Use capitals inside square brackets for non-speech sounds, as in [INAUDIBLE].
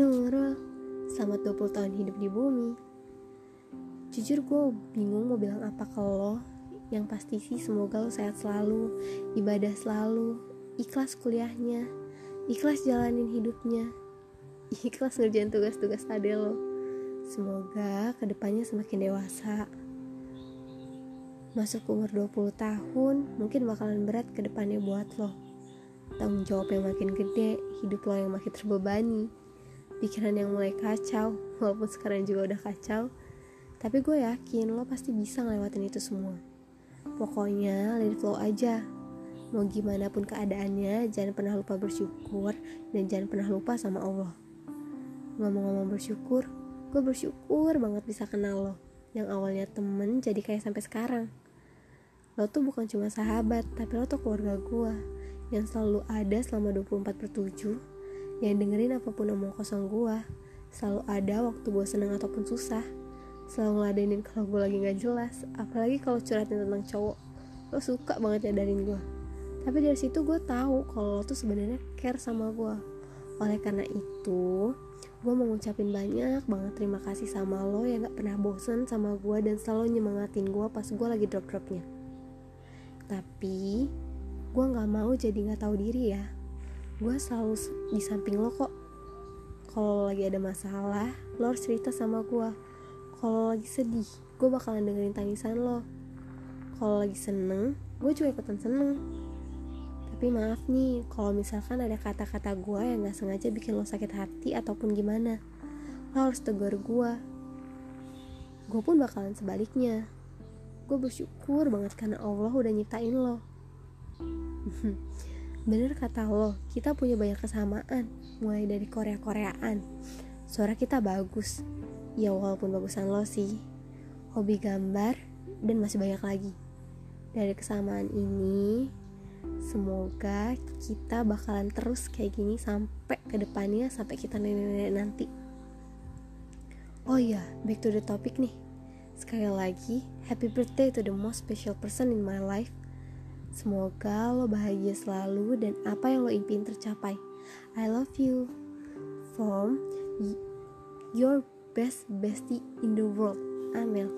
Nurul, selamat 20 tahun hidup di bumi. Jujur gue bingung mau bilang apa ke lo. Yang pasti sih semoga lo sehat selalu, ibadah selalu, ikhlas kuliahnya, ikhlas jalanin hidupnya, [LAUGHS] ikhlas ngerjain tugas-tugas ade lo. Semoga ke depannya semakin dewasa. Masuk umur 20 tahun, mungkin bakalan berat ke depannya buat lo. Tanggung jawab yang makin gede, hidup lo yang makin terbebani, pikiran yang mulai kacau, walaupun sekarang juga udah kacau. Tapi gue yakin lo pasti bisa ngelewatin itu semua. Pokoknya let flow aja. Mau gimana pun keadaannya, jangan pernah lupa bersyukur dan jangan pernah lupa sama Allah. Ngomong-ngomong bersyukur, gue bersyukur banget bisa kenal lo. Yang awalnya temen jadi kayak sampai sekarang. Lo tuh bukan cuma sahabat, tapi lo tuh keluarga gue yang selalu ada selama 24 per 7 yang dengerin apa pun omong kosong gue selalu ada waktu gue seneng ataupun susah. Selalu ngeladenin kalau gue lagi gak jelas apalagi kalau curhatin tentang cowok. Lo suka banget nyadarin gue tapi dari situ gue tahu kalau lo tuh sebenarnya care sama gue oleh karena itu gue mau ngucapin banyak banget terima kasih sama lo yang gak pernah bosen sama gue dan selalu nyemangatin gue pas gue lagi drop dropnya tapi gue nggak mau jadi nggak tahu diri ya gue selalu di samping lo kok. Kalau lagi ada masalah lo harus cerita sama gue kalau lagi sedih gue bakalan dengerin tangisan lo. Kalau lagi seneng gue juga ikutan seneng. Tapi maaf nih kalau misalkan ada kata-kata gue yang gak sengaja bikin lo sakit hati ataupun gimana lo harus tegur gue gue pun bakalan sebaliknya. Gue bersyukur banget karena Allah udah nyiptain lo [LAUGHS] bener kata lo kita punya banyak kesamaan mulai dari Korea-Koreaan. Suara kita bagus. Ya walaupun bagusan lo sih. Hobi gambar dan masih banyak lagi. Dari kesamaan ini semoga kita bakalan terus kayak gini sampai ke depannya sampai kita nenek-nenek nanti. Oh iya back to the topic nih. Sekali lagi happy birthday to the most special person in my life Semoga lo bahagia selalu dan apa yang lo impiin tercapai. I love you. From your best bestie in the world. Amel